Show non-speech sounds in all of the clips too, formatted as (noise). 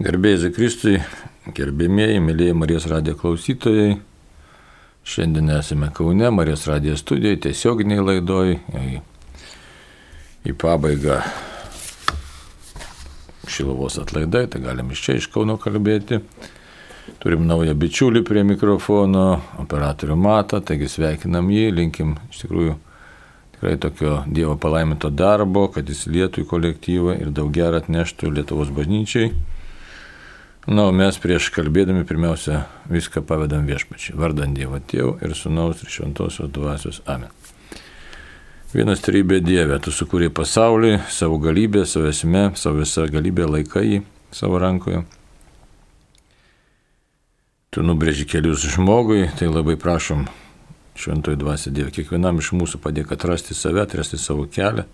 Gerbėjai Kristui, gerbėmėjai, mėlyje Marijos radijo klausytojai. Šiandien esame Kaune, Marijos radijo studijoje, tiesioginiai laidoj. Į pabaigą Šilovos atlaidai, tai galim iš čia, iš Kauno kalbėti. Turim naują bičiulį prie mikrofono, operatorių Matą, taigi sveikinam jį, linkim iš tikrųjų tikrai tokio Dievo palaiminto darbo, kad jis lietų į kolektyvą ir daug gerą atneštų Lietuvos bažnyčiai. Na, o mes prieš kalbėdami pirmiausia viską pavedam viešpačiai, vardant Dievo Tėvų ir Sūnaus ir Šventosios Dvasios. Amen. Vienas trybė Dieve, tu sukūrė pasaulį, savo galybę, savo esmę, savo visą galybę laikai jį savo rankoje. Tu nubrėži kelius žmogui, tai labai prašom Šventoji Dvasia Dieve, kiekvienam iš mūsų padėk atrasti save, atrasti savo kelią,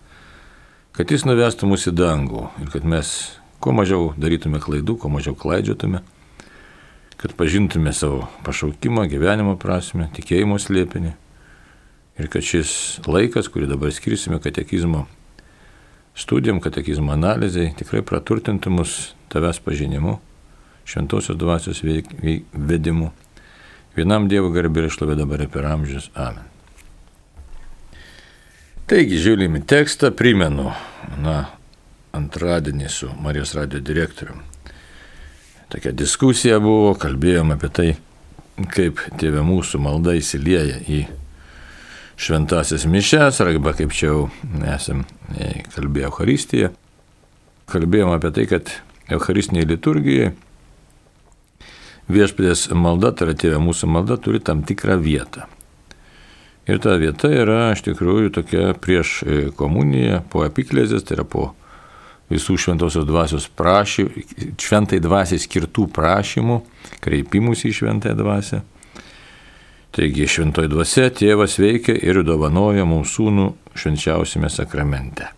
kad jis nuvestų mūsų į dangų ir kad mes kuo mažiau darytume klaidų, kuo mažiau klaidžiotume, kad pažintume savo pašaukimą, gyvenimo prasme, tikėjimo slėpinį ir kad šis laikas, kurį dabar skirsime katekizmo studijom, katekizmo analizai, tikrai praturtintų mus tavęs pažinimu, šventosios dvasios vedimu. Vienam Dievo garbė ir išlovė dabar ir per amžius. Amen. Taigi, žiūrime tekstą, primenu, na, antradienį su Marijos radio direktoriumi. Tokia diskusija buvo, kalbėjom apie tai, kaip tėvė mūsų malda įsilieja į šventasis mišes, arba kaip čia jau esam e, kalbėję Euharistiją. Kalbėjom apie tai, kad Eucharistinėje liturgijoje viešpės malda, tai yra tėvė mūsų malda, turi tam tikrą vietą. Ir ta vieta yra iš tikrųjų tokia prieš e, komuniją, po epiklezės, tai yra po visų šventosios dvasios prašymų, šventai dvasiai skirtų prašymų, kreipimus į šventąją dvasę. Taigi šventoji dvasia tėvas veikia ir dovanoja mums sūnų švenčiausiame sakramente.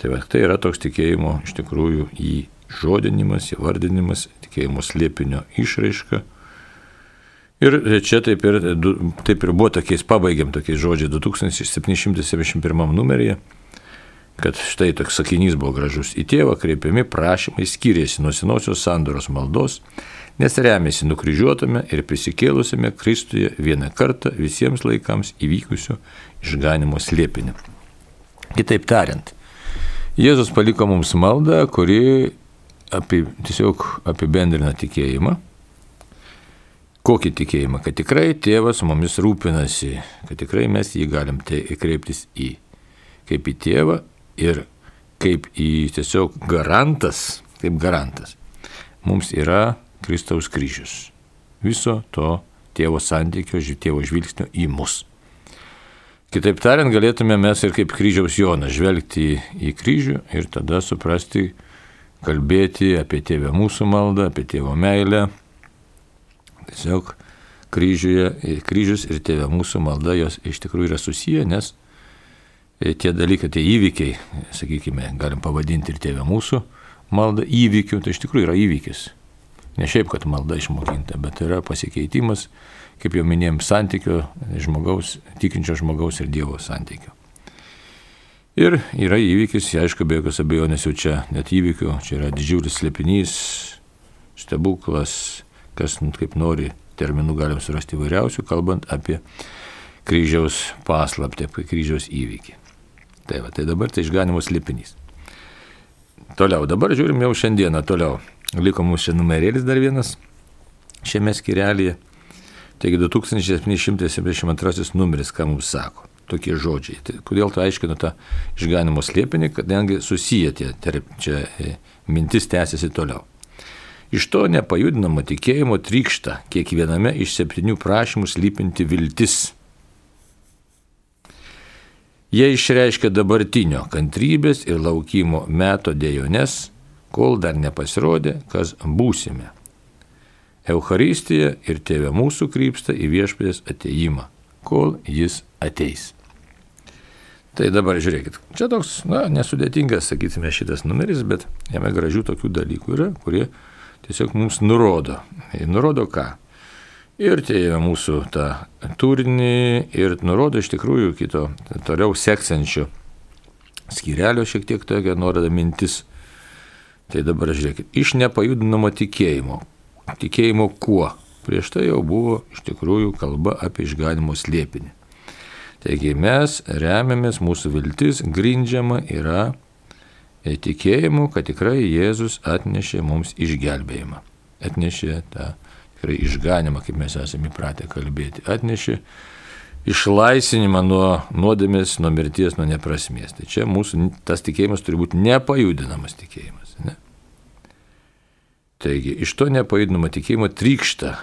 Tai, va, tai yra toks tikėjimo iš tikrųjų įžodinimas, įvardinimas, tikėjimo slėpinio išraiška. Ir čia taip ir, taip ir buvo tokiais, pabaigiam tokiais žodžiais 2771 numeryje kad štai toks sakinys buvo gražus. Į tėvą kreipiami prašymai skiriasi nuo senosios sandoros maldos, nes remiasi nukryžiuotame ir prisikėlusiame Kristuje vieną kartą visiems laikams įvykusiu išganimo slėpiniu. Kitaip tariant, Jėzus paliko mums maldą, kuri apie, tiesiog apibendrina tikėjimą. Kokį tikėjimą? Kad tikrai tėvas mumis rūpinasi, kad tikrai mes jį galim kreiptis į kaip į tėvą ir kaip į tiesiog garantas, kaip garantas, mums yra Kristaus kryžius. Viso to tėvo santykio, tėvo žvilgsnio į mus. Kitaip tariant, galėtume mes ir kaip kryžiaus Jonas žvelgti į, kryžių ir tada suprasti, kalbėti apie tėvę mūsų maldą, apie tėvo meilę. Tiesiog kryžiuje, kryžius ir tėvė mūsų malda jos iš tikrųjų yra susiję, nes tie dalykai, tie įvykiai, sakykime, galim pavadinti ir tėvę mūsų maldą įvykiu, tai iš tikrųjų yra įvykis. Ne šiaip, kad malda išmokinta, bet yra pasikeitimas, kaip jau minėjom, santykio žmogaus, tikinčio žmogaus ir Dievo santykio. Ir yra įvykis, aišku, be jokios abejonės jau čia net įvykių, čia yra didžiulis slėpinys, stebuklas, kas kaip nori terminų galim surasti įvairiausių, kalbant apie kryžiaus paslaptį, apie kryžiaus įvykį. Tai, va, tai dabar tai išganimo slėpinys. Toliau, dabar žiūrim jau šiandieną, toliau. Liko mums čia numerėlis dar vienas šiame skirelėje. Taigi 2772 numeris, ką mums sako. Tokie žodžiai. Tai kodėl tu aiškinu tą išganimo slėpinį, kadangi susiję tie, čia e, mintis tęsiasi toliau. Iš to nepajudinamo tikėjimo trykšta kiekviename iš septynių prašymų slypinti viltis Jie išreiškia dabartinio kantrybės ir laukimo meto dėjones, kol dar nepasirodė, kas būsime. Euharistija ir tėvė mūsų krypsta į viešpės ateimą, kol jis ateis. Tai dabar žiūrėkit, čia toks, na, nesudėtingas, sakytume, šitas numeris, bet jame gražių tokių dalykų yra, kurie tiesiog mums nurodo. Ir nurodo ką? Ir tėvė mūsų tą turinį ir nurodo iš tikrųjų kito toliau seksančio skyrelio šiek tiek tokia nuoroda mintis. Tai dabar žiūrėkit, iš nepajudinamo tikėjimo. Tikėjimo kuo? Prieš tai jau buvo iš tikrųjų kalba apie išganimo slėpinį. Taigi mes remiamės, mūsų viltis grindžiama yra tikėjimu, kad tikrai Jėzus atnešė mums išgelbėjimą. Atnešė tą tikrai išganimą, kaip mes esame įpratę kalbėti. Atnešė išlaisvinimą nuo nuodėmės, nuo mirties, nuo neprasmės. Tai čia mūsų tas tikėjimas turi būti nepajudinamas tikėjimas. Ne? Taigi, iš to nepajudinamo tikėjimo trykšta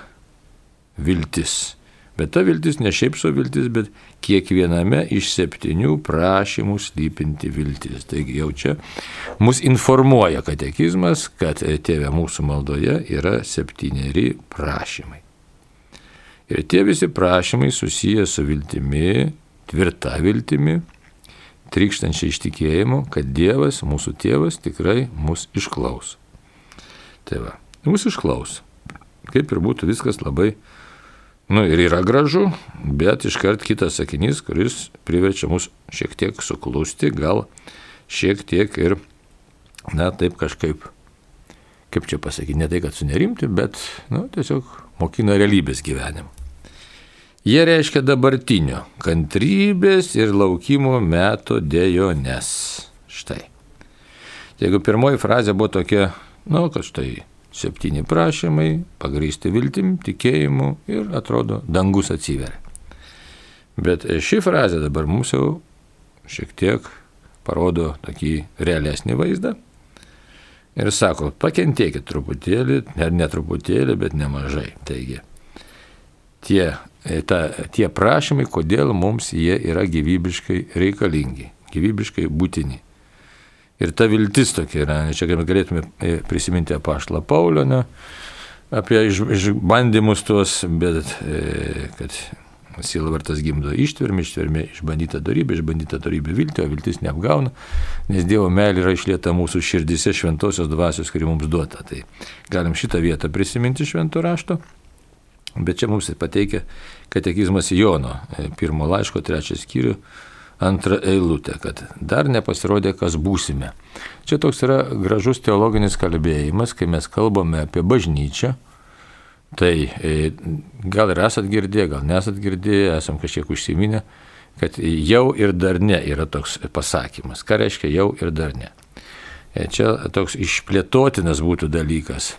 viltis. Bet ta viltis ne šiaip su viltis, bet kiekviename iš septynių prašymų slypinti viltis. Taigi jau čia mus informuoja katekizmas, kad tėvė mūsų maldoje yra septyneri prašymai. Ir tie visi prašymai susiję su viltimi, tvirta viltimi, trykštančia ištikėjimu, kad Dievas, mūsų tėvas, tikrai mus išklaus. Tai va, mūsų išklaus. Kaip ir būtų viskas labai Nu ir yra gražu, bet iškart kitas sakinys, kuris priverčia mus šiek tiek suklusti, gal šiek tiek ir, na, taip kažkaip, kaip čia pasakyti, ne tai, kad sunerimti, bet, na, tiesiog mokina realybės gyvenimą. Jie reiškia dabartinio kantrybės ir laukimo meto dėjones. Štai. Jeigu pirmoji frazė buvo tokia, na, nu, kad štai septyni prašymai, pagrysti viltim, tikėjimu ir atrodo dangus atsiveria. Bet ši frazė dabar mums jau šiek tiek parodo tokį realesnį vaizdą ir sako, pakentėkit truputėlį, ne, ne truputėlį, bet nemažai. Taigi, tie, ta, tie prašymai, kodėl mums jie yra gyvybiškai reikalingi, gyvybiškai būtini. Ir ta viltis tokia yra, čia galėtume e, prisiminti apaštalą Paulio, ne, apie išbandymus tuos, bet e, kad sielvartas gimdo ištvermė, ištvermė išbandyta darybė, išbandyta darybė viltį, o viltis neapgauna, nes Dievo meilė yra išlieta mūsų širdise šventosios dvasios, kuri mums duota. Tai galim šitą vietą prisiminti šventų rašto. Bet čia mums pateikia katekizmas Jono, e, pirmo laiško, trečias skyrių, antrą eilutę, kad dar nepasirodė, kas būsime. Čia toks yra gražus teologinis kalbėjimas, kai mes kalbame apie bažnyčią. Tai e, gal ir esat girdėję, gal nesat girdėję, esam kažkiek užsiminę, kad jau ir dar ne yra toks pasakymas. Ką reiškia jau ir dar ne? E, čia toks išplėtotinas būtų dalykas.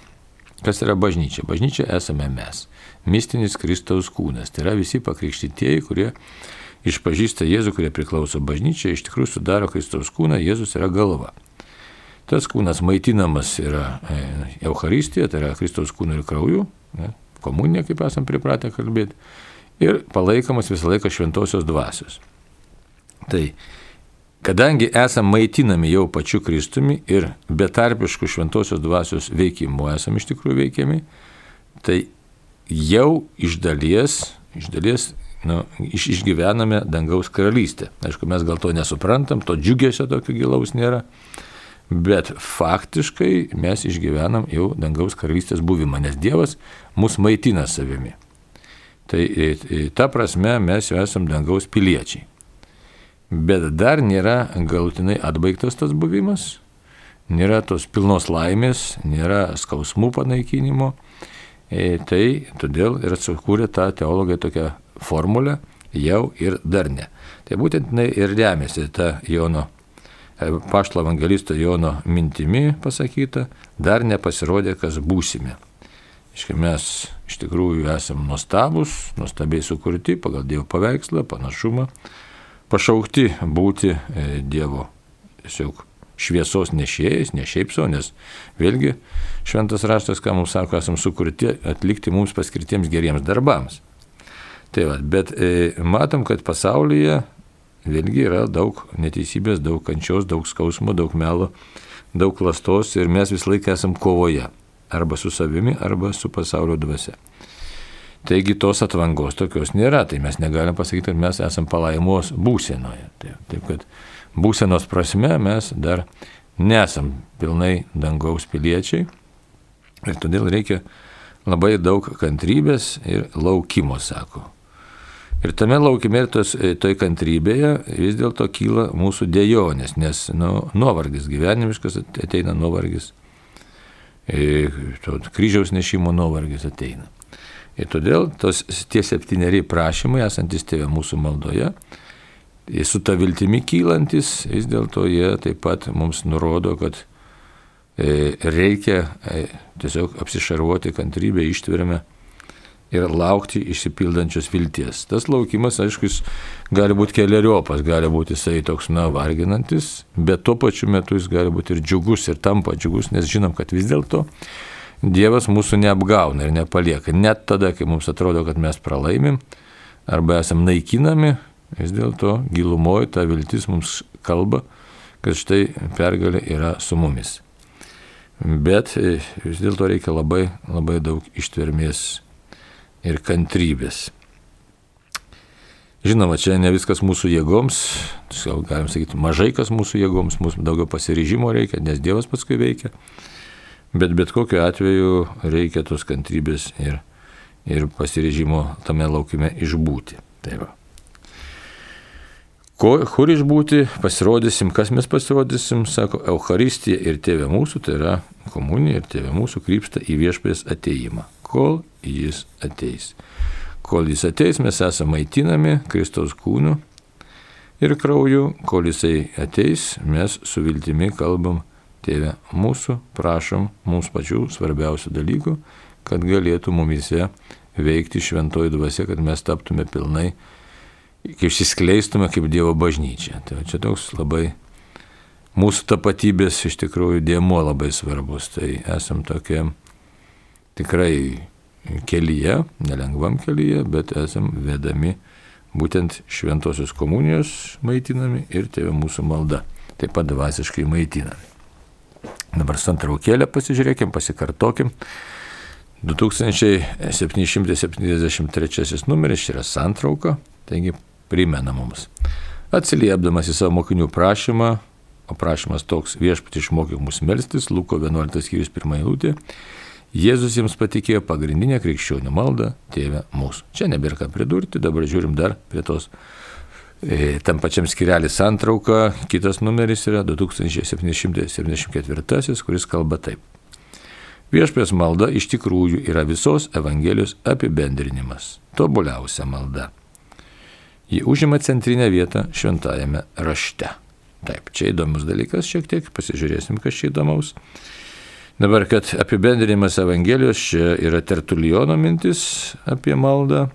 Kas yra bažnyčia? Bažnyčia esame mes. Mistinis Kristaus kūnas. Tai yra visi pakrikštytieji, kurie išpažįsta Jėzų, kurie priklauso bažnyčiai, iš tikrųjų sudaro Kristaus kūną, Jėzus yra galva. Tas kūnas maitinamas yra e, Euharistija, tai yra Kristaus kūnų ir kraujų, ne, komunija, kaip esam pripratę kalbėti, ir palaikomas visą laiką šventosios dvasios. Tai kadangi esame maitinami jau pačiu Kristumi ir betarpiškų šventosios dvasios veikimu esame iš tikrųjų veikiami, tai jau iš dalies, iš dalies nu, iš, išgyvename dangaus karalystę. Aišku, mes gal to nesuprantam, to džiugesio tokio gilaus nėra, bet faktiškai mes išgyvenam jau dangaus karalystės buvimą, nes Dievas mus maitina savimi. Tai ta prasme mes jau esam dangaus piliečiai. Bet dar nėra galutinai atbaigtas tas buvimas, nėra tos pilnos laimės, nėra skausmų panaikinimo. E, tai todėl ir atsukūrė tą teologiją tokią formulę jau ir dar ne. Tai būtent jinai ir remiasi ta Jono, e, paštlo evangelisto Jono mintimi pasakyta, dar nepasirodė, kas būsime. Iškai mes iš tikrųjų esame nuostabus, nuostabiai sukurti pagal Dievo paveikslą, panašumą, pašaukti būti e, Dievo tiesiog šviesos nešėjais, ne šiaip savo, nes vėlgi šventas raštas, ką mums sako, esame sukurti atlikti mums paskirtiems geriems darbams. Tai va, bet e, matom, kad pasaulyje vėlgi yra daug neteisybės, daug kančios, daug skausmo, daug melo, daug klastos ir mes visą laiką esam kovoje. Arba su savimi, arba su pasaulio dvasia. Taigi tos atvangos tokios nėra, tai mes negalim pasakyti, kad mes esam palaimos būsenoje. Taip, taip kad būsenos prasme mes dar nesam pilnai dangaus piliečiai ir todėl reikia labai daug kantrybės ir laukimo, sako. Ir tame laukime ir tos, e, toj kantrybėje vis dėlto kyla mūsų dėjonės, nes nu, nuovargis gyvenimiškas ateina nuovargis. to kryžiaus nešimo nuovargis ateina. Ir todėl tos, tie septyneri prašymai, esantis tėvė mūsų maldoje, su ta viltimi kylantis, vis dėlto jie taip pat mums nurodo, kad e, reikia e, tiesiog apsišarvuoti kantrybę, ištvermę ir laukti išsipildančios vilties. Tas laukimas, aišku, jis gali būti keliariopas, gali būti jisai toks, na, varginantis, bet tuo pačiu metu jis gali būti ir džiugus, ir tampa džiugus, nes žinom, kad vis dėlto Dievas mūsų neapgauna ir nepalieka. Net tada, kai mums atrodo, kad mes pralaimim arba esam naikinami, vis dėlto gilumoje ta viltis mums kalba, kad štai pergalė yra su mumis. Bet e, vis dėlto reikia labai, labai daug ištvermės ir kantrybės. Žinoma, čia ne viskas mūsų jėgoms, gal galim sakyti, mažai kas mūsų jėgoms, mūsų daugiau pasiryžimo reikia, nes Dievas paskui veikia. Bet bet kokiu atveju reikia tos kantrybės ir, ir pasiryžimo tame laukime išbūti. Tai va. Ko, kur išbūti, pasirodysim, kas mes pasirodysim, sako, Euharistija ir tėvė mūsų, tai yra komunija ir tėvė mūsų krypsta į viešpės ateimą kol jis ateis. Kol jis ateis, mes esame maitinami Kristaus kūnu ir krauju, kol jisai ateis, mes su viltimi kalbam, tėve, mūsų prašom mums pačių svarbiausių dalykų, kad galėtų mumise veikti šventoji dvasia, kad mes taptume pilnai, kaip išsiskleistume kaip Dievo bažnyčia. Tai čia toks labai mūsų tapatybės iš tikrųjų dėmuo labai svarbus. Tai esam tokie tikrai kelyje, nelengvam kelyje, bet esam vedami būtent šventosios komunijos maitinami ir tėvė mūsų malda, taip pat dvasiškai maitinami. Dabar santraukėlę pasižiūrėkim, pasikartokim. 2773 numeris yra santrauka, taigi primena mums. Atsiliepdamas į savo mokinių prašymą, o prašymas toks viešpati išmokyk mus melstis, Luko 11 skyrius 1 eilutė, Jėzus jiems patikėjo pagrindinę krikščionių maldą Tėvę mūsų. Čia nebėra ką pridurti, dabar žiūrim dar prie tos. E, tam pačiam skirelį santrauka, kitas numeris yra 2774, kuris kalba taip. Viešpės malda iš tikrųjų yra visos Evangelijos apibendrinimas, tobuliausia malda. Ji užima centrinę vietą šventajame rašte. Taip, čia įdomus dalykas šiek tiek, pasižiūrėsim, kas čia įdomaus. Dabar, kad apibendrinimas Evangelijos čia yra tertulijono mintis apie maldą,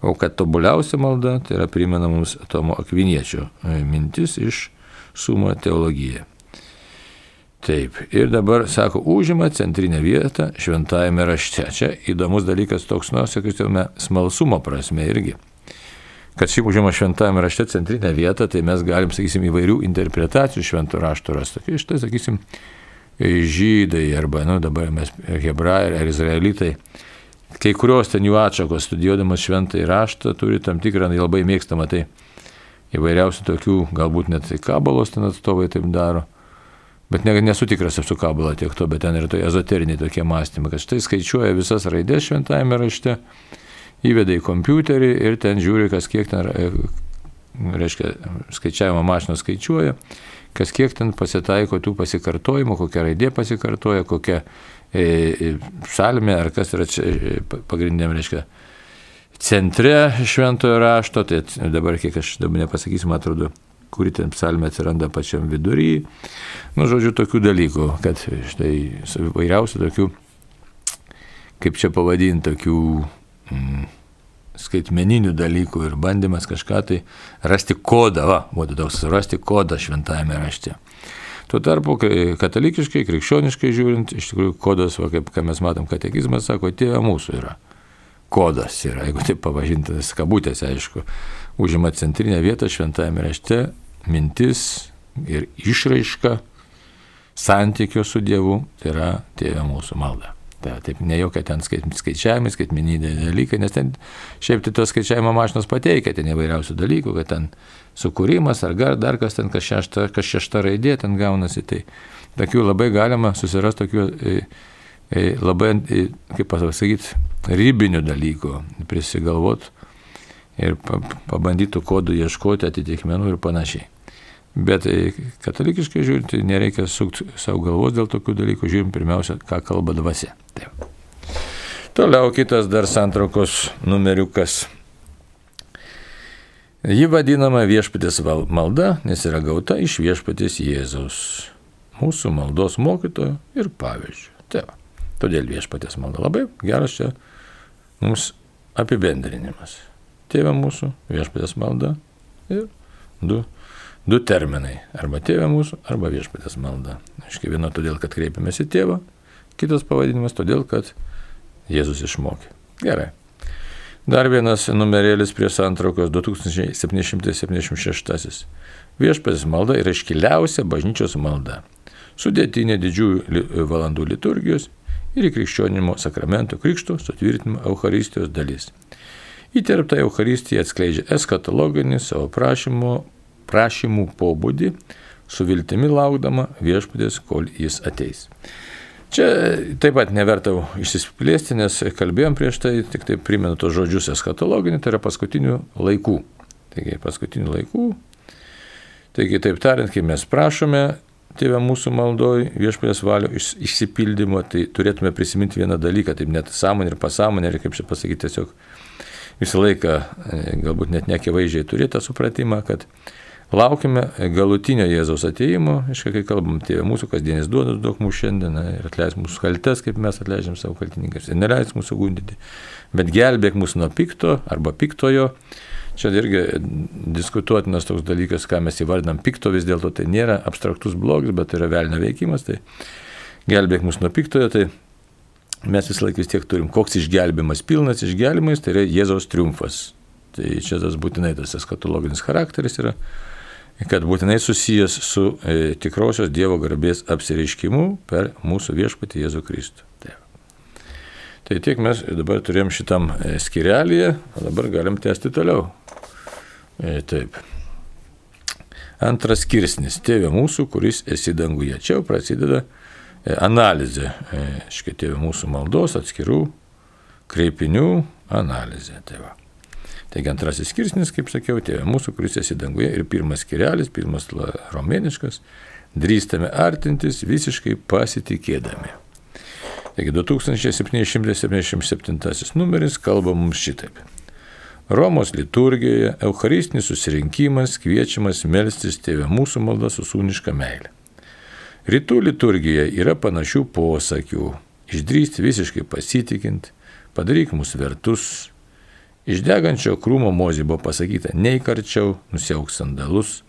o kad tobuliausia malda tai yra primena mums Tomo Akviniečio mintis iš sumo teologija. Taip, ir dabar, sako, užima centrinę vietą šventajame rašte. Čia įdomus dalykas toks, nu, sakytume, smalsumo prasme irgi. Kad šį užima šventajame rašte centrinę vietą, tai mes galim, sakysim, įvairių interpretacijų švento rašto rasti. Iš tai, sakysim, žydai arba, nu, dabar mes hebrajai ar izraelitai, kai kurios ten jų atšakos studijuodamas šventą įraštą turi tam tikrą labai mėgstamą, tai įvairiausių tokių, galbūt net kabalos ten atstovai taip daro. Bet ne, nesu tikras su kabala tiek to, bet ten yra to ezoteriniai tokie mąstymai, kad štai skaičiuoja visas raidės šventajame rašte, įveda į kompiuterį ir ten žiūri, kas kiek ten, reiškia, skaičiavimo mašinos skaičiuoja kas kiek ten pasitaiko tų pasikartojimų, kokia raidė pasikartoja, kokia e, e psalmė ar kas yra e, pagrindiniam, reiškia, centre šventojo rašto, tai dabar kiek aš dabar nepasakysiu, man atrodo, kuri ten psalmė atsiranda pačiam vidury. Nu, žodžiu, tokių dalykų, kad štai vairiausių tokių, kaip čia pavadinti, tokių... Mm, skaitmeninių dalykų ir bandymas kažką tai rasti kodą, va, būtų toks, rasti kodą šventajame rašte. Tuo tarpu, kai katalikiškai, krikščioniškai žiūrint, iš tikrųjų kodas, va, kaip mes matom, katekizmas sako, tėvė mūsų yra. Kodas yra, jeigu taip pavažintas kabutėse, aišku, užima centrinę vietą šventajame rašte, mintis ir išraiška santykio su Dievu, tai yra tėvė mūsų malda. Ta, taip ne jokia ten skaičiavimai, skaitmeniniai dalykai, nes ten šiaip tai tos skaičiavimo mašinos pateikia ten įvairiausių dalykų, kad ten sukūrimas ar gar, dar kas ten, kas šešta, kas šešta raidė ten gaunasi. Tai tokių labai galima susirasti tokių e, e, labai, e, kaip pasakyti, ribinių dalykų, prisigalvot ir pabandytų kodų ieškoti atitikmenų ir panašiai. Bet e, katalikiškai žiūrint, tai nereikia sukti savo galvos dėl tokių dalykų, žiūrim pirmiausia, ką kalba dvasia. Taip. Toliau kitas dar santraukos numeriukas. Ji vadinama viešpatės malda, nes yra gauta iš viešpatės Jėzaus, mūsų maldos mokytojo ir pavyzdžių. Tai va, todėl viešpatės malda labai geras čia mums apibendrinimas. Tėvė mūsų, viešpatės malda ir du du terminai. Arba tėvė mūsų, arba viešpatės malda. Aiškiai, viena todėl, kad kreipiamės į tėvą, kitas pavadinimas todėl, kad Jėzus išmokė. Gerai. Dar vienas numerėlis prie santraukos 2776. Viešpatės malda yra iškiliausia bažnyčios malda. Sudėtinė didžiųjų valandų liturgijos ir krikščionimo sakramento krikšto sutvirtinimo Euharistijos dalis. Įterpta Euharistija atskleidžia eskatologinį savo prašymo prašymų pobūdį, su viltimi laukdama viešpatės, kol jis ateis. Čia taip pat nevertau išsiplėsti, nes kalbėjom prieš tai, tik tai primenu tos žodžius eskatologinį, tai yra paskutinių laikų. Taigi paskutinių laikų. Taigi taip tariant, kai mes prašome Tėvę mūsų maldoj viešpatės valio išsipildymo, tai turėtume prisiminti vieną dalyką, taip net sąmonė ir pasąmonė, ir kaip čia pasakyti, tiesiog visą laiką, e, galbūt net nekivaizdžiai turėti tą supratimą, kad Laukime galutinio Jėzaus ateimo, aišku, kai kalbam, tėvė mūsų kasdienis duodas daug mūsų šiandien ir atleis mūsų kaltes, kaip mes atleidžiam savo kaltininkas, ir neleis mūsų gundyti, bet gelbėk mūsų nuo pikto arba piktojo. Čia irgi diskutuotinas toks dalykas, ką mes įvardinam pikto, vis dėlto tai nėra abstraktus blogis, bet tai yra velnio veikimas, tai gelbėk mūsų nuo piktojo, tai mes vis laik vis tiek turim, koks išgelbimas pilnas išgelbimas, tai yra Jėzaus triumfas. Tai čia tas būtinai tas eskatologinis charakteris yra kad būtinai susijęs su e, tikrosios Dievo garbės apsireiškimu per mūsų viešpatį Jėzų Kristų. Taip. Tai tiek mes dabar turėjom šitam e, skirelėje, o dabar galim tęsti toliau. E, taip. Antras skirsnis - Tėvė mūsų, kuris esi danguje. Čia jau prasideda e, analizė, e, škai Tėvė mūsų maldos atskirų kreipinių analizė. Tai va. Taigi antrasis skirsnis, kaip sakiau, tėvė mūsų, kuris esi danguje ir pirmas skirelis, pirmas romėniškas, drįstame artintis visiškai pasitikėdami. Taigi 2777 numeris kalba mums šitaip. Romos liturgijoje Eucharistinis susirinkimas kviečiamas melstis tėvė mūsų malda su sūniška meilė. Rytų liturgijoje yra panašių posakių. Išdrįsti visiškai pasitikint, padaryk mus vertus, Iš degančio krūmo mozė buvo pasakyta, neįkarčiau, nusiauk sandalus.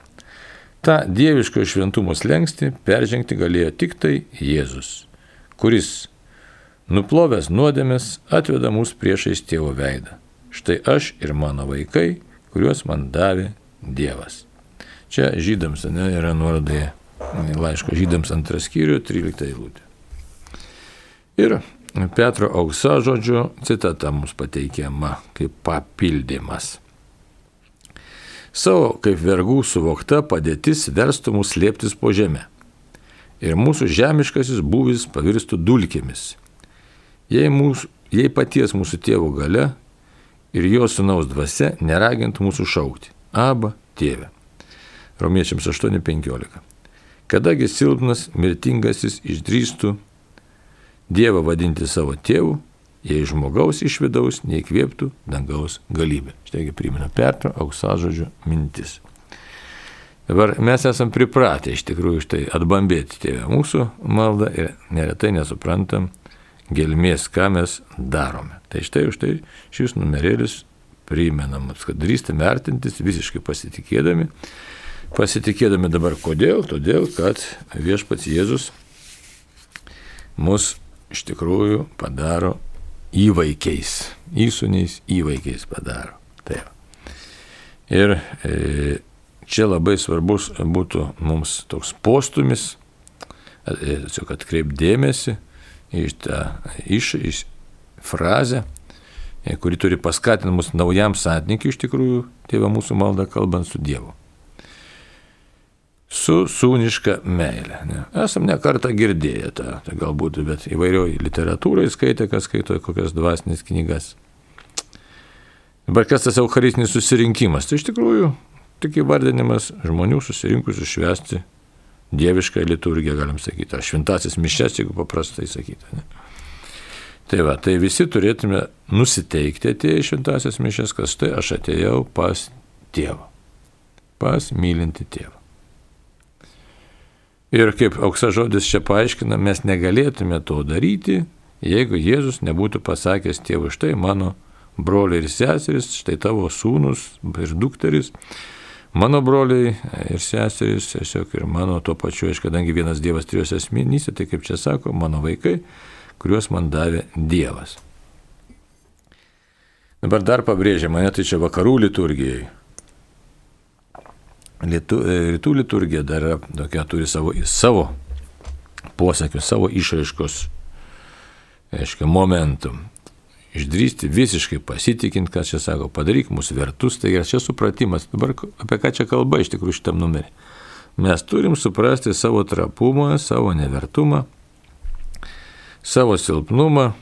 Ta dieviško šventumo slengsti peržengti galėjo tik tai Jėzus, kuris, nuplovęs nuodėmės, atveda mus priešais tėvo veidą. Štai aš ir mano vaikai, kuriuos man davė Dievas. Čia žydams ne, yra nuorodai laiško žydams antras skyrių, 13 eilutė. Ir Petro auksa žodžio citata mums pateikiama kaip papildymas. Savo kaip vergų suvokta padėtis verstų mus slėptis po žemę. Ir mūsų žemiškasis būvis pavirstų dulkėmis. Jei, mūsų, jei paties mūsų tėvo gale ir jo sunaus dvasia neragintų mūsų šaukti. Aba tėve. Romiečiams 8.15. Kadagi silpnas, mirtingasis išdrįstų Dievą vadinti savo tėvu, jei žmogaus iš vidaus neįkvėptų dangaus galybė. Štai primena Petro auksažodžio mintis. Dabar mes esam pripratę iš tikrųjų štai atbambėti tėvę mūsų maldą ir neretai nesuprantam gelmės, ką mes darome. Tai štai už tai šis numerėlis primenamas, kad drįstame vertintis visiškai pasitikėdami. Pasitikėdami dabar kodėl? Todėl, kad viešpats Jėzus mus iš tikrųjų padaro įvaikiais, įsūniais įvaikiais padaro. Taip. Ir e, čia labai svarbus būtų mums toks postumis, e, tiesiog atkreipdėmėsi iš tą iš, iš frazę, e, kuri turi paskatinti mus naujam santykiui iš tikrųjų, tėvą mūsų maldą kalbant su Dievu su sūniška meilė. Ne. Esam ne kartą girdėję tą, tai galbūt, bet įvairioj literatūrai skaitė, kas skaito kokias dvasinės knygas. Dabar kas tas Eucharistinis susirinkimas? Tai iš tikrųjų tik įvardinimas žmonių susirinkusių švesti dievišką liturgiją, galim sakyti, ar šventasis mišes, jeigu paprastai sakyti. Ne? Tai va, tai visi turėtume nusiteikti atėję į šventasias mišes, kas tai aš atėjau pas tėvą, pas mylinti tėvą. Ir kaip auksa žodis čia paaiškina, mes negalėtume to daryti, jeigu Jėzus nebūtų pasakęs tėvui, štai mano broliai ir seserys, štai tavo sūnus ir dukteris, mano broliai ir seserys, tiesiog ir mano tuo pačiu, aš kadangi vienas Dievas trijose asmenyse, tai kaip čia sako, mano vaikai, kuriuos man davė Dievas. Dabar dar pabrėžia mane, tai čia vakarų liturgijai. Lietu, e, rytų liturgija dar yra tokia, turi savo, savo posakius, savo išraiškos, aiškiai, momentų. Išdrysti visiškai pasitikint, kas čia sako, padaryk mūsų vertus, tai yra čia supratimas. Dabar apie ką čia kalba iš tikrųjų šitam numerį. Mes turim suprasti savo trapumą, savo nevertumą, savo silpnumą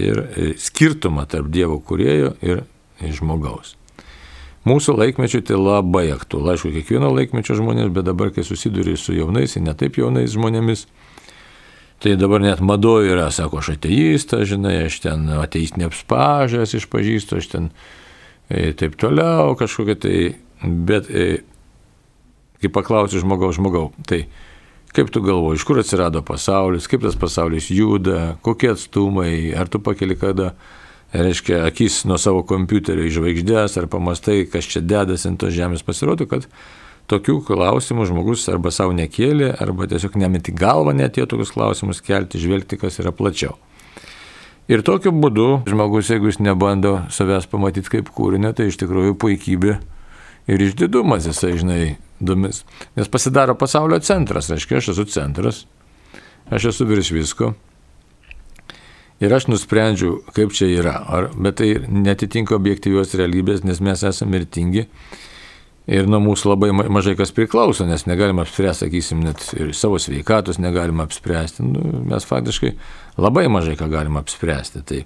ir skirtumą tarp Dievo kurėjo ir žmogaus. Mūsų laikmečių tai labai aktualu. Aišku, kiekvieno laikmečio žmonės, bet dabar, kai susiduri su jaunais ir netaip jaunais žmonėmis, tai dabar net madoju yra, sako, aš ateistas, žinai, aš ten ateistinė apspažęs išpažįstu, aš ten e, taip toliau kažkokia tai, bet e, kai paklausiu žmogaus, žmogau, tai kaip tu galvoji, iš kur atsirado pasaulis, kaip tas pasaulis juda, kokie atstumai, ar tu pakeli kada reiškia, akis nuo savo kompiuterio į žvaigždės ar pamastai, kas čia dedasi ant tos žemės, pasirodo, kad tokių klausimų žmogus arba savo nekėlė, arba tiesiog nemeti galvą net tie tokius klausimus kelti, žvelgti, kas yra plačiau. Ir tokiu būdu žmogus, jeigu jis nebando savęs pamatyti kaip kūrinę, tai iš tikrųjų puikybė ir išdidumas jisai, žinai, dumis. Nes pasidaro pasaulio centras, reiškia, aš esu centras, aš esu virš visko, Ir aš nusprendžiu, kaip čia yra. Ar, bet tai netitinka objektyvios realybės, nes mes esame mirtingi. Ir nuo mūsų labai mažai kas priklauso, nes negalim apspręsti, sakysim, net ir savo sveikatos negalim apspręsti. Nu, mes faktiškai labai mažai ką galim apspręsti. Tai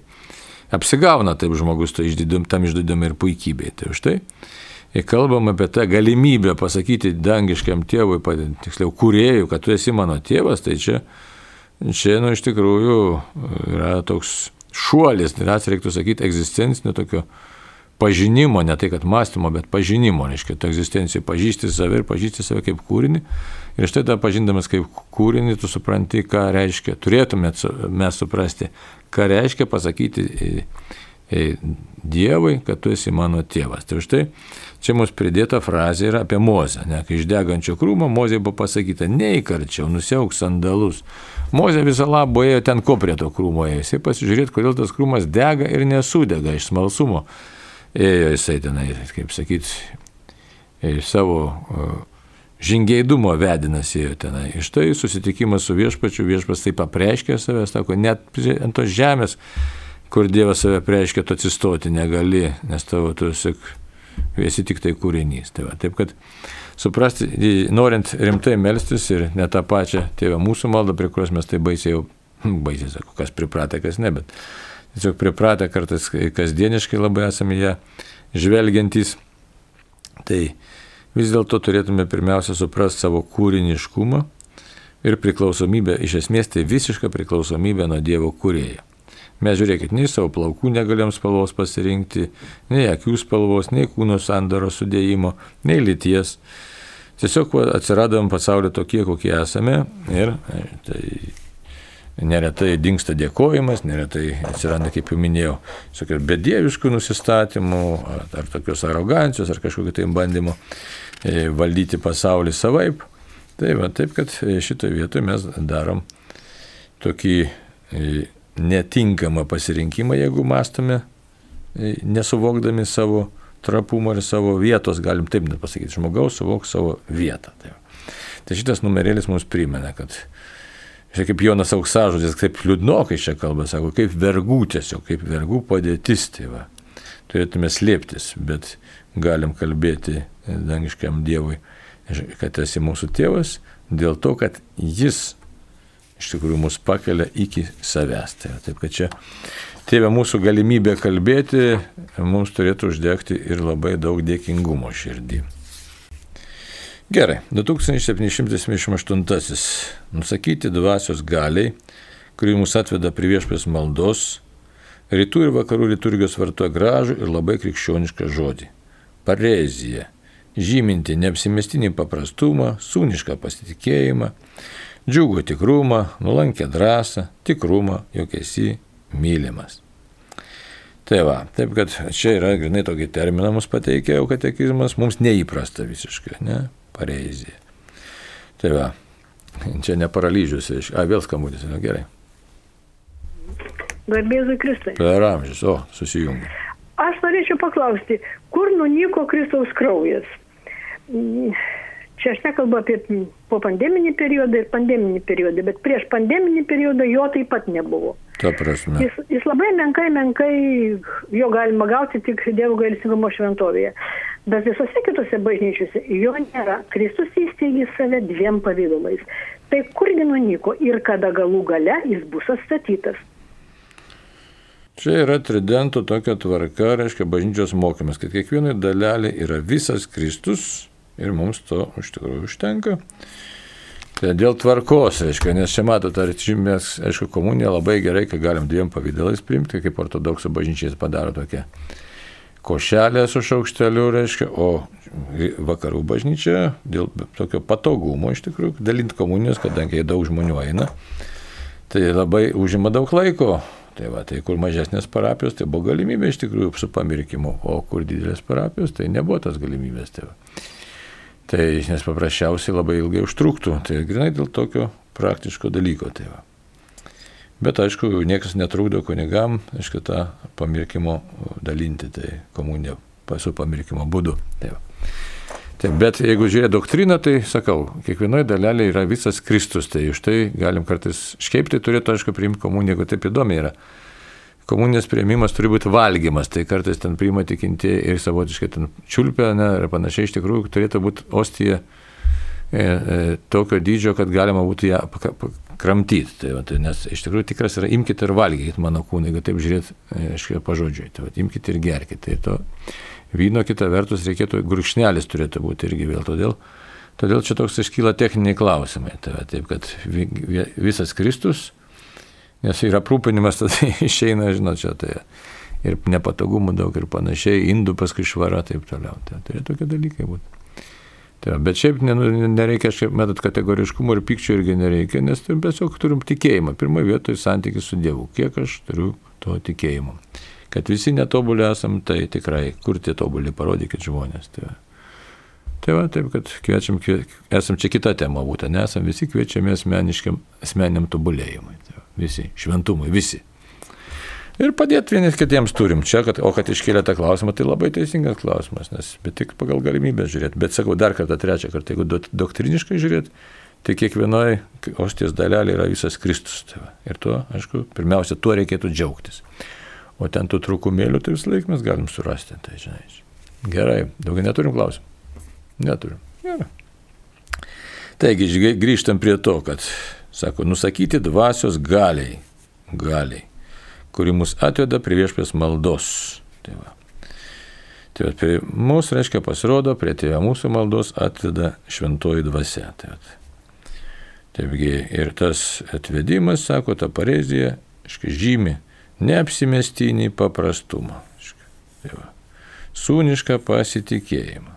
apsigauna taip žmogus to išdidum, tam išdidum ir puikybei. Tai už tai. Kalbam apie tą galimybę pasakyti dangiškiam tėvui, tiksliau, kuriejui, kad tu esi mano tėvas, tai čia čia, nu, iš tikrųjų yra toks šuolis, net reiktų sakyti, egzistencinio tokio pažinimo, ne tai kad mąstymo, bet pažinimo, reiškia, tu egzistencijai pažįsti save ir pažįsti save kaip kūrinį. Ir štai tą pažindamas kaip kūrinį, tu supranti, ką reiškia, turėtume mes suprasti, ką reiškia pasakyti Dievui, kad tu esi mano tėvas. Tai štai čia mums pridėta frazė yra apie Mozę. Ne, kai iš degančio krūmo Mozė buvo pasakyta, neįkarčiau, nusiauk sandalus. Mozė visą labą ėjo ten ko prie to krūmo ėjo. Jisai pasižiūrėt, kodėl tas krūmas dega ir nesudega iš smalsumo. Ėjo jisai tenai, kaip sakyt, savo žingeidumo vedinas ėjo tenai. Iš tai susitikimas su viešpačiu, viešpas taip apreiškė savęs, sako, net ant tos žemės kur Dievas save preiškia, tu atsistoti negali, nes tavo tu esi, esi tik tai kūrinys. Tai va, taip kad suprasti, norint rimtai melstis ir ne tą pačią tėvę mūsų maldą, prie kurios mes tai baisiai jau, hm, baisiai sakau, kas pripratę, kas ne, bet tiesiog pripratę kartais kasdieniškai labai esame ją žvelgiantys. Tai vis dėlto turėtume pirmiausia suprasti savo kūriniškumą ir priklausomybę, iš esmės tai visišką priklausomybę nuo Dievo kūrėjo. Mes žiūrėkit, nei savo plaukų negalėjom spalvos pasirinkti, nei akių spalvos, nei kūno sandaro sudėjimo, nei lyties. Tiesiog atsiradom pasaulio tokie, kokie esame ir e, tai neretai dinksta dėkojimas, neretai atsiranda, kaip jau minėjau, bedieviškų nusistatymų, ar, ar tokios arogancijos, ar kažkokio tai bandymo e, valdyti pasaulį savaip. Tai va, taip, kad e, šitoje vietoje mes darom tokį netinkamą pasirinkimą, jeigu mąstome, e, nesuvokdami savo trapumo ir savo vietos, galim taip net pasakyti, žmogaus suvok savo vietą. Tai, tai šitas numerėlis mums primena, kad Žiūrėk, kaip Jonas auksažodis, kaip liūdnokai čia kalba, sako, kaip vergų tiesiog, kaip vergų padėtis, tai va. Turėtume slėptis, bet galim kalbėti dangiškiam Dievui, kad esi mūsų tėvas, dėl to, kad jis iš tikrųjų mus pakelia iki savęs. Tai, taip kad čia tėvė mūsų galimybė kalbėti mums turėtų uždegti ir labai daug dėkingumo širdį. Gerai, 2778. Nusakyti dvasios galiai, kuri mus atveda prie viešpės maldos, rytų ir vakarų liturgijos vartoja gražų ir labai krikščionišką žodį - parezija, žyminti neapsimestinį paprastumą, sūnišką pasitikėjimą, džiugų tikrumą, nulankę drąsą, tikrumą, jog esi mylimas. Tai va, taip kad čia yra grinai tokį terminą mus pateikė jau katekizmas, mums neįprasta visiškai, ne, pareizija. Tai va, čia ne paralyžius, a, vėl skambutis, na gerai. Garbėzui Kristai. Per amžius, o, susijungia. Aš norėčiau paklausti, kur nunyko Kristaus kraujas? Čia aš nekalbu apie po pandeminį periodą ir pandeminį periodą, bet prieš pandeminį periodą jo taip pat nebuvo. Ta prasme. Jis, jis labai menkai, menkai jo galima gauti tik Dievo gailestingumo šventovėje. Bet visose kitose bažnyčiose jo nėra. Kristus įsteigė save dviem pavydalais. Tai kurgi nunyko ir kada galų gale jis bus atstatytas. Čia yra tridento tokia tvarka, reiškia bažnyčios mokymas, kad kiekvienai dalelė yra visas Kristus ir mums to iš tikrųjų užtenka. Tai dėl tvarkos, reiškia, nes čia matote, ar mes, aišku, komuniją labai gerai, kai galim dviem pavydalais priimti, kaip ortodoksų bažnyčiais padaro tokia košelė su šaukšteliu, reiškia, o vakarų bažnyčia dėl tokio patogumo iš tikrųjų dalinti komunijos, kadangi daug žmonių eina, tai labai užima daug laiko Tai va, tai kur mažesnės parapijos, tai buvo galimybė iš tikrųjų su pamirkimu, o kur didelės parapijos, tai nebuvo tas galimybės. Tai, va. Tai nes paprasčiausiai labai ilgai užtruktų, tai grinai dėl tokio praktiško dalyko. Tai va. Bet aišku, niekas netrukdo kunigam, aišku, tą pamirkimo dalinti, tai komuniją su pamirkimo būdu. Tai va. Taip, bet jeigu žiūrė doktriną, tai sakau, kiekvienoje dalelėje yra visas Kristus, tai už tai galim kartais šiaip tai turėtų, aišku, priimti komuniją, jeigu taip įdomi yra. Komunijos prieimimas turi būti valgymas, tai kartais ten priima tikinti ir savotiškai ten čiulpia, ne, ir panašiai iš tikrųjų turėtų būti ostija e, e, tokio dydžio, kad galima būtų ją kramtyti. Tai, va, tai, nes iš tikrųjų tikras yra imkite ir valgykite mano kūną, jeigu taip žiūrėt, aiškiai, e, pažodžiui. Tai, va, imkite ir gerkite. Tai to Vyno kita vertus reikėtų, gurkšnelis turėtų būti irgi vėl. Todėl, todėl čia toks iškyla techniniai klausimai. Tai, taip, kad visas Kristus, nes yra aprūpinimas, tada (laughs) išeina, žinot, čia tai ir nepatogumų daug ir panašiai, indų paskui švara, taip toliau. Tai turėtų tokie dalykai būti. Tai, bet šiaip nereikia, šiaip metat, kategoriškumo ir pykčio irgi nereikia, nes turim tiesiog turim tikėjimą. Pirmoje vietoje santykis su Dievu. Kiek aš turiu to tikėjimo kad visi netobuli esam, tai tikrai, kur tie tobuli, parodykit žmonės. Tai, tai va, taip, kad kviečiam, esam čia kita tema būtent, nesam visi kviečiami asmeniškiam, asmeniam tobulėjimui. Visi, šventumui, visi. Ir padėti vieniems kitiems turim čia, kad, o kad iškėlė tą klausimą, tai labai teisingas klausimas, nes bet tik pagal galimybę žiūrėti. Bet sakau, dar kartą, trečią kartą, jeigu doktriniškai žiūrėti, tai kiekvienoje ostės dalelė yra visas Kristus. Tai ir tuo, aišku, pirmiausia, tuo reikėtų džiaugtis. O ten tų trūkumėlių tai vis laik mes galim surasti. Tai, žinai. Gerai, daugiau neturim klausimų. Neturim. Gerai. Taigi, grįžtam prie to, kad, sako, nusakyti dvasios galiai, galiai, kuri mus atveda prie viešpės maldos. Tai va. Tai va, prie mūsų, reiškia, pasirodo, prie tėvę mūsų maldos atveda šventoji dvasia. Tai va. Taipgi ir tas atvedimas, sako, ta parezija, žymi neapsimestinį paprastumą, tai va, sūnišką pasitikėjimą,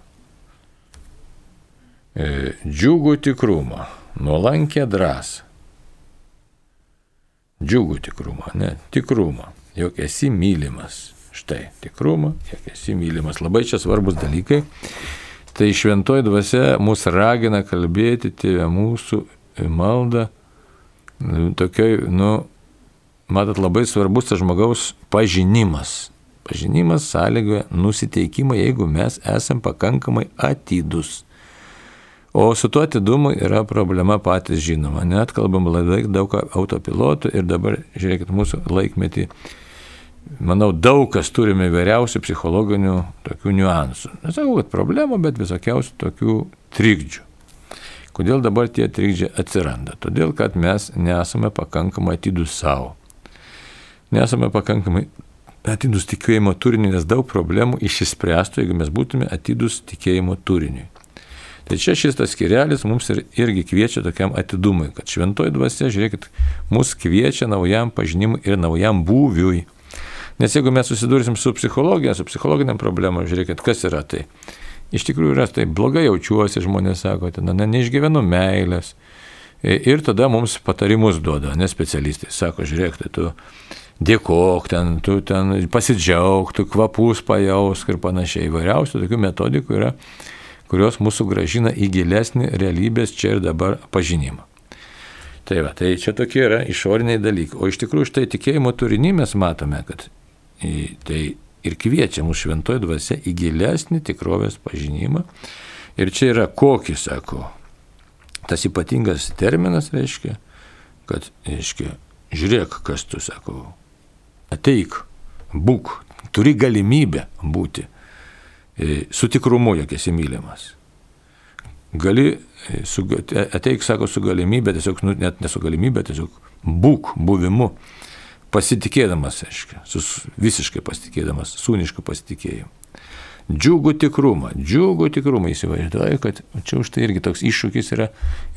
e, džiugų tikrumą, nuolankę drąsą. Džiugų tikrumą, ne, tikrumą, jog esi mylimas. Štai, tikrumą, jog esi mylimas. Labai čia svarbus dalykai. Tai šventoji dvasia mus ragina kalbėti tėvę mūsų maldą, tokioj, nu, matot, labai svarbus tas žmogaus pažinimas. Pažinimas sąlygoja nusiteikimą, jeigu mes esam pakankamai atidus. O su tuo atidumu yra problema patys žinoma. Net kalbam labai daug autopilotų ir dabar, žiūrėkit, mūsų laikmetį, manau, daug kas turime įvairiausių psichologinių tokių niuansų. Nesakau, kad problemų, bet visokiausių tokių trikdžių. Kodėl dabar tie trikdžiai atsiranda? Todėl, kad mes nesame pakankamai atidus savo nesame pakankamai atidus tikėjimo turiniui, nes daug problemų išsispręstų, jeigu mes būtume atidus tikėjimo turiniui. Tai čia šis tas skirelis mums ir, irgi kviečia tokiam atidumui, kad šventoji dvasia, žiūrėkit, mus kviečia naujam pažinimui ir naujam būviui. Nes jeigu mes susidursim su psichologija, su psichologiniam problemom, žiūrėkit, kas yra tai. Iš tikrųjų yra tai blogai jaučiuosi, žmonės sako, ten, ne, neišgyvenu meilės. Ir tada mums patarimus duoda, ne specialistai. Sako, žiūrėk, tai tu dėkok, ten, tu ten pasidžiaug, tu kvapus pajausk ir panašiai. Įvairiausių tokių metodikų yra kurios mūsų gražina į gilesnį realybės čia ir dabar pažinimą. Tai va, tai čia tokie yra išoriniai dalykai. O iš tikrųjų štai tikėjimo turinį mes matome, kad tai ir kviečia mūsų šventoji dvasia į gilesnį tikrovės pažinimą. Ir čia yra kokį, sako, tas ypatingas terminas reiškia, kad, reiškia, žiūrėk, kas tu, sako, ateik, būk, turi galimybę būti su tikrumu, jog esi mylimas. Gali, e, su, ateik, sako, su galimybė, tiesiog, nu, net nesu galimybė, tiesiog būk buvimu, pasitikėdamas, aiškiai, visiškai pasitikėdamas, sūniškai pasitikėjimu. Džiugų tikrumą, džiugų tikrumą įsivaizduoju, kad čia už tai irgi toks iššūkis yra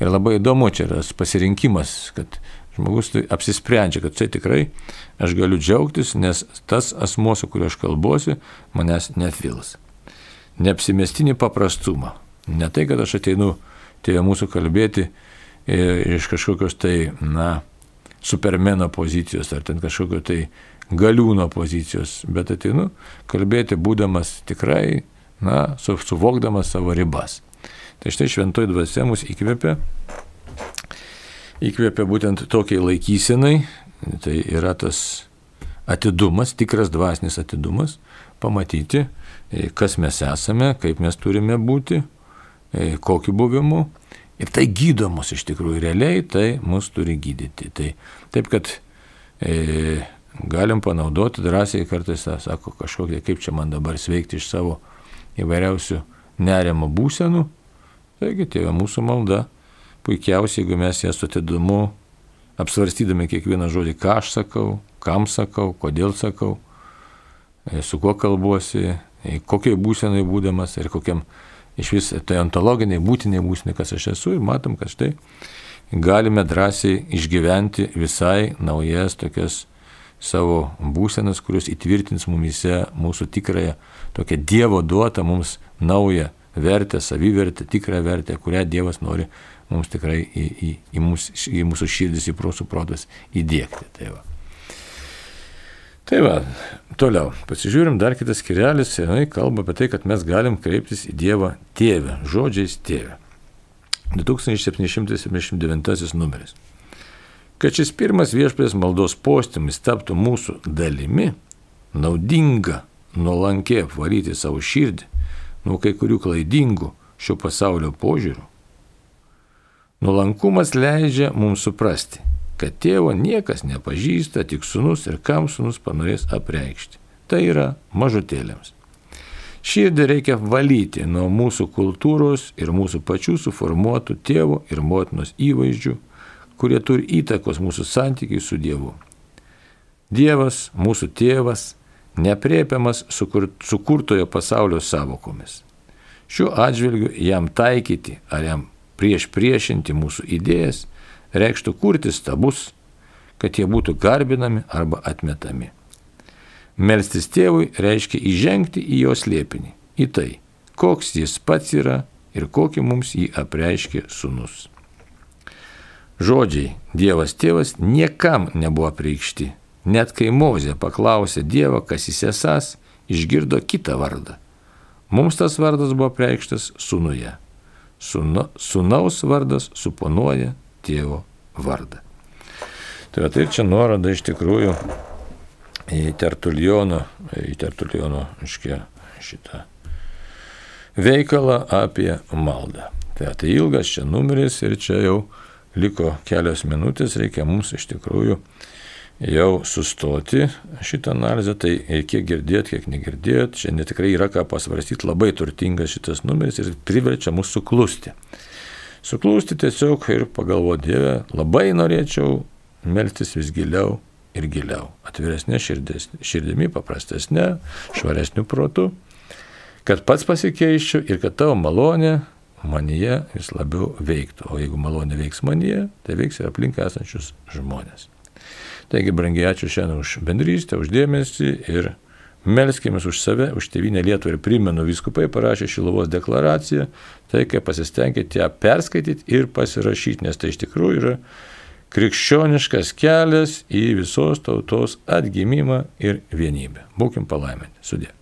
ir labai įdomu, čia yra pasirinkimas, kad žmogus tai apsisprendžia, kad tai tikrai aš galiu džiaugtis, nes tas asmuo, su kuriuo aš kalbuosi, manęs netvils neapsimestinį paprastumą. Ne tai, kad aš ateinu tėvė mūsų kalbėti iš kažkokios tai, na, supermeno pozicijos ar ten kažkokio tai galiūno pozicijos, bet ateinu kalbėti būdamas tikrai, na, suvokdamas savo ribas. Tai štai šventoji dvasia mus įkvėpia, įkvėpia būtent tokiai laikysenai, tai yra tas atidumas, tikras dvasinis atidumas, pamatyti, E, kas mes esame, kaip mes turime būti, e, kokiu buvimu. Ir tai gydo mus iš tikrųjų, realiai tai mus turi gydyti. Tai, taip kad e, galim panaudoti drąsiai kartais, sako, kažkokie, kaip čia man dabar sveikti iš savo įvairiausių nerimo būsenų. Taigi, tėvė mūsų malda, puikiausiai, jeigu mes ją su atidumu, apsvarstydami kiekvieną žodį, ką aš sakau, kam sakau, kodėl sakau, e, su kuo kalbuosi, kokiai būsenai būdamas ir kokiam iš vis tai ontologiniai, būtiniai būsenai, kas aš esu ir matom, kad štai galime drąsiai išgyventi visai naujas tokias savo būsenas, kurios įtvirtins mumise mūsų tikrąją, tokią Dievo duotą mums naują vertę, savivertę, tikrą vertę, kurią Dievas nori mums tikrai į, į, į, mūsų, į mūsų širdis, į mūsų protas įdėkti. Tai va. Tai va, toliau, pasižiūrim dar kitas skirelis, jinai kalba apie tai, kad mes galim kreiptis į Dievą tėvę, žodžiais tėvę. 2779 numeris. Kad šis pirmas viešpės maldos postymis taptų mūsų dalimi, naudinga nuolankė apvaryti savo širdį nuo kai kurių klaidingų šio pasaulio požiūrių. Nuolankumas leidžia mums suprasti, kad tėvo niekas nepažįsta, tik sunus ir kam sunus panorės apreikšti. Tai yra mažutėlėms. Širdį reikia valyti nuo mūsų kultūros ir mūsų pačių suformuotų tėvo ir motinos įvaizdžių, kurie turi įtakos mūsų santykiai su Dievu. Dievas, mūsų tėvas, nepriepiamas sukur, sukurtojo pasaulio savokomis. Šiuo atžvilgiu jam taikyti ar jam prieš priešinti mūsų idėjas reikštų kurti stabus, kad jie būtų garbinami arba atmetami. Melstis tėvui reiškia įžengti į jo slėpinį, į tai, koks jis pats yra ir kokį mums jį apreiškė sunus. Žodžiai Dievas tėvas niekam nebuvo priekšti, net kai Mozė paklausė Dievą, kas jis esas, išgirdo kitą vardą. Mums tas vardas buvo preikštas sunuje. Sūnu, sūnaus vardas suponuoja tėvo vardą. Tai, tai čia nuoroda iš tikrųjų į Tertuliono, į Tertuliono, aiškia, šitą veikalą apie maldą. Tai, tai ilgas čia numeris ir čia jau liko kelios minutės, reikia mums iš tikrųjų jau sustoti šitą analizę, tai kiek girdėt, kiek negirdėt, čia netikrai yra ką pasvarstyti, labai turtingas šitas numeris ir priverčia mūsų suklusti suklūsti tiesiog ir pagalvoti, Dieve, labai norėčiau melstis vis giliau ir giliau, atviresnė širdimi, paprastesnė, švaresnių protų, kad pats pasikeiščiau ir kad tavo malonė manyje vis labiau veiktų. O jeigu malonė veiks manyje, tai veiks ir aplink esančius žmonės. Taigi, brangiai, ačiū šiandien už bendrystę, už dėmesį ir melskime už save, už tėvynę Lietuvą ir primenu, viskupai parašė Šilovos deklaraciją, tai kaip pasistengėte ją perskaityti ir pasirašyti, nes tai iš tikrųjų yra krikščioniškas kelias į visos tautos atgimimą ir vienybę. Būkim palaiminti. Sudė.